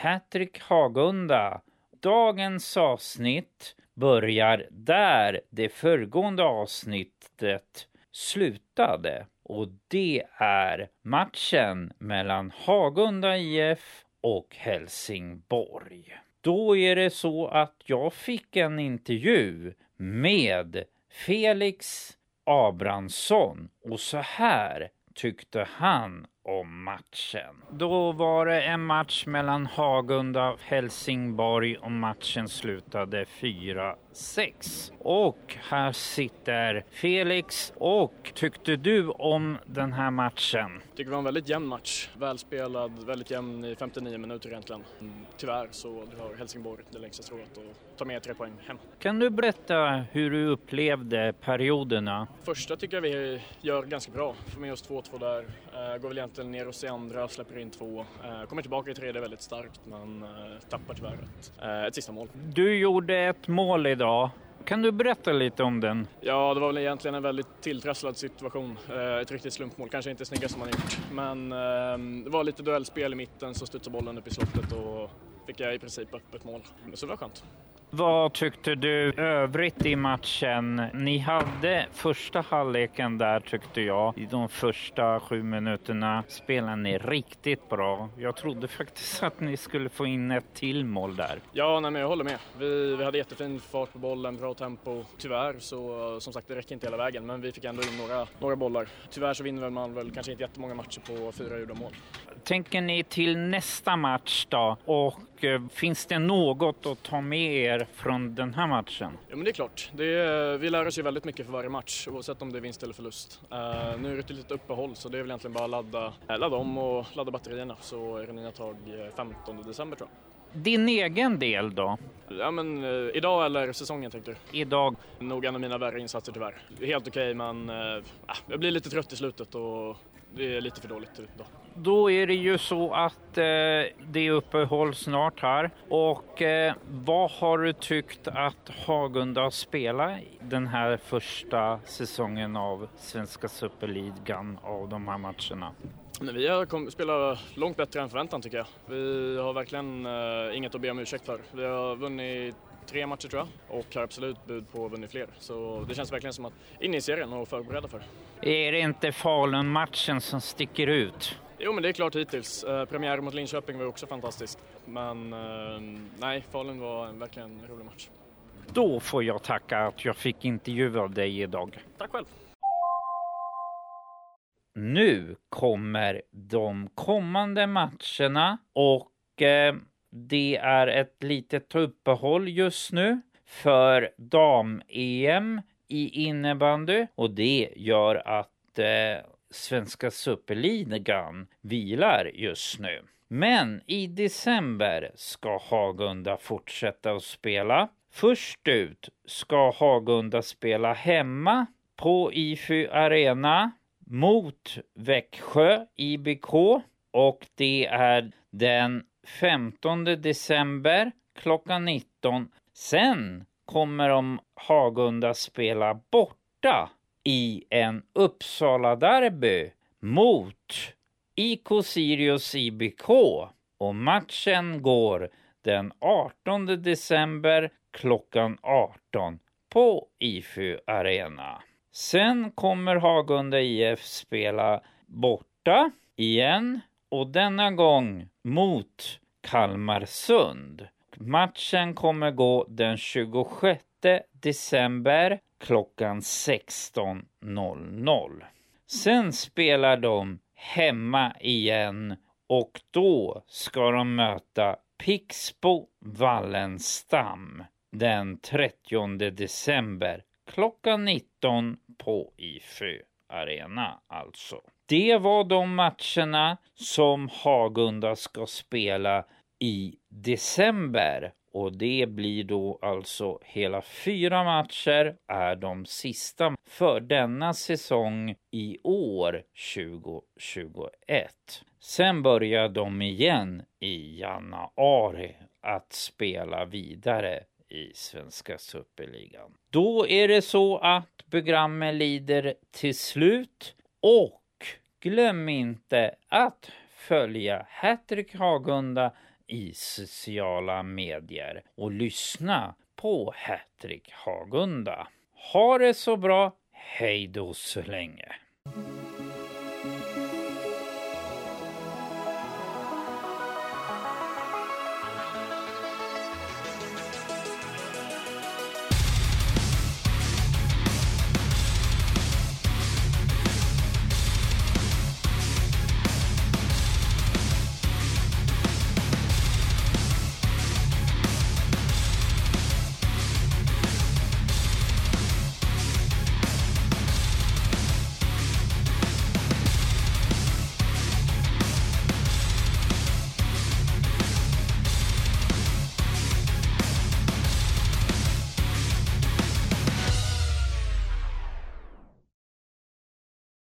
Hattrick Hagunda. Dagens avsnitt börjar där det föregående avsnittet slutade. Och det är matchen mellan Hagunda IF och Helsingborg. Då är det så att jag fick en intervju med Felix Abrahamsson och så här tyckte han om matchen. Då var det en match mellan Hagunda och Helsingborg och matchen slutade 4-6. Och här sitter Felix och tyckte du om den här matchen? Jag tycker det var en väldigt jämn match. Välspelad, väldigt jämn i 59 minuter egentligen. Mm, Tyvärr så har Helsingborg det längsta strået och tar med tre poäng hem. Kan du berätta hur du upplevde perioderna? Första tycker jag vi gör ganska bra. Får med oss 2-2 där. Eh, går väl egentligen ner oss i andra, släpper in två. Eh, kommer tillbaka i tredje väldigt starkt men eh, tappar tyvärr ett, ett sista mål. Du gjorde ett mål idag. Kan du berätta lite om den? Ja, det var väl egentligen en väldigt tilltrasslad situation. Eh, ett riktigt slumpmål, kanske inte snyggast som man gjort. Men ehm, det var lite duellspel i mitten så studsade bollen upp i slottet och fick jag i princip öppet mål. Så det var skönt. Vad tyckte du övrigt i matchen? Ni hade första halvleken där tyckte jag. I de första sju minuterna spelade ni riktigt bra. Jag trodde faktiskt att ni skulle få in ett till mål där. Ja, nej, men jag håller med. Vi, vi hade jättefin fart på bollen, bra tempo. Tyvärr så, som sagt, det räcker inte hela vägen, men vi fick ändå in några, några bollar. Tyvärr så vinner man väl kanske inte jättemånga matcher på fyra gjorda mål. Tänker ni till nästa match då? Och eh, finns det något att ta med er från den här matchen? Ja, men det är klart. Det är, vi lär oss ju väldigt mycket för varje match, oavsett om det är vinst eller förlust. Eh, nu är det ett litet uppehåll, så det är väl egentligen bara att ladda, eh, ladda om och ladda batterierna, så är det nya tag eh, 15 december tror jag. Din egen del då? Ja, men eh, idag eller säsongen tänkte du? Idag? Nog en av mina värre insatser tyvärr. Helt okej, men eh, jag blir lite trött i slutet och det är lite för dåligt idag. Då är det ju så att eh, det är uppehåll snart här. Och eh, vad har du tyckt att Hagunda spelat den här första säsongen av Svenska Superligan av de här matcherna? Men vi har kom, spelat långt bättre än förväntan tycker jag. Vi har verkligen eh, inget att be om ursäkt för. Vi har vunnit tre matcher tror jag och har absolut bud på att vunnit fler. Så det känns verkligen som att in i serien och förbereda för. Är det inte Falun-matchen som sticker ut? Jo men det är klart hittills. Eh, premiär mot Linköping var också fantastiskt. Men eh, nej, Falun var en, verkligen en rolig match. Då får jag tacka att jag fick intervjua dig idag. Tack själv! Nu kommer de kommande matcherna och eh, det är ett litet uppehåll just nu för dam-EM i innebandy och det gör att eh, Svenska Superligan vilar just nu. Men i december ska Hagunda fortsätta att spela. Först ut ska Hagunda spela hemma på IFU Arena mot Växjö IBK och det är den 15 december klockan 19. Sen kommer de Hagunda spela borta i en Uppsala-derby mot IK Sirius IBK och matchen går den 18 december klockan 18 på IFU Arena. Sen kommer Hagunda IF spela borta igen och denna gång mot Kalmarsund. Matchen kommer gå den 26 december klockan 16.00. Sen spelar de hemma igen och då ska de möta Pixbo Wallenstam den 30 december klockan 19 på IFÖ Arena alltså. Det var de matcherna som Hagunda ska spela i december och det blir då alltså hela fyra matcher är de sista för denna säsong i år 2021. Sen börjar de igen i januari att spela vidare i Svenska Superligan. Då är det så att programmet lider till slut och glöm inte att följa Hattrick Hagunda i sociala medier och lyssna på Hattrick Hagunda. Ha det så bra. Hej då så länge.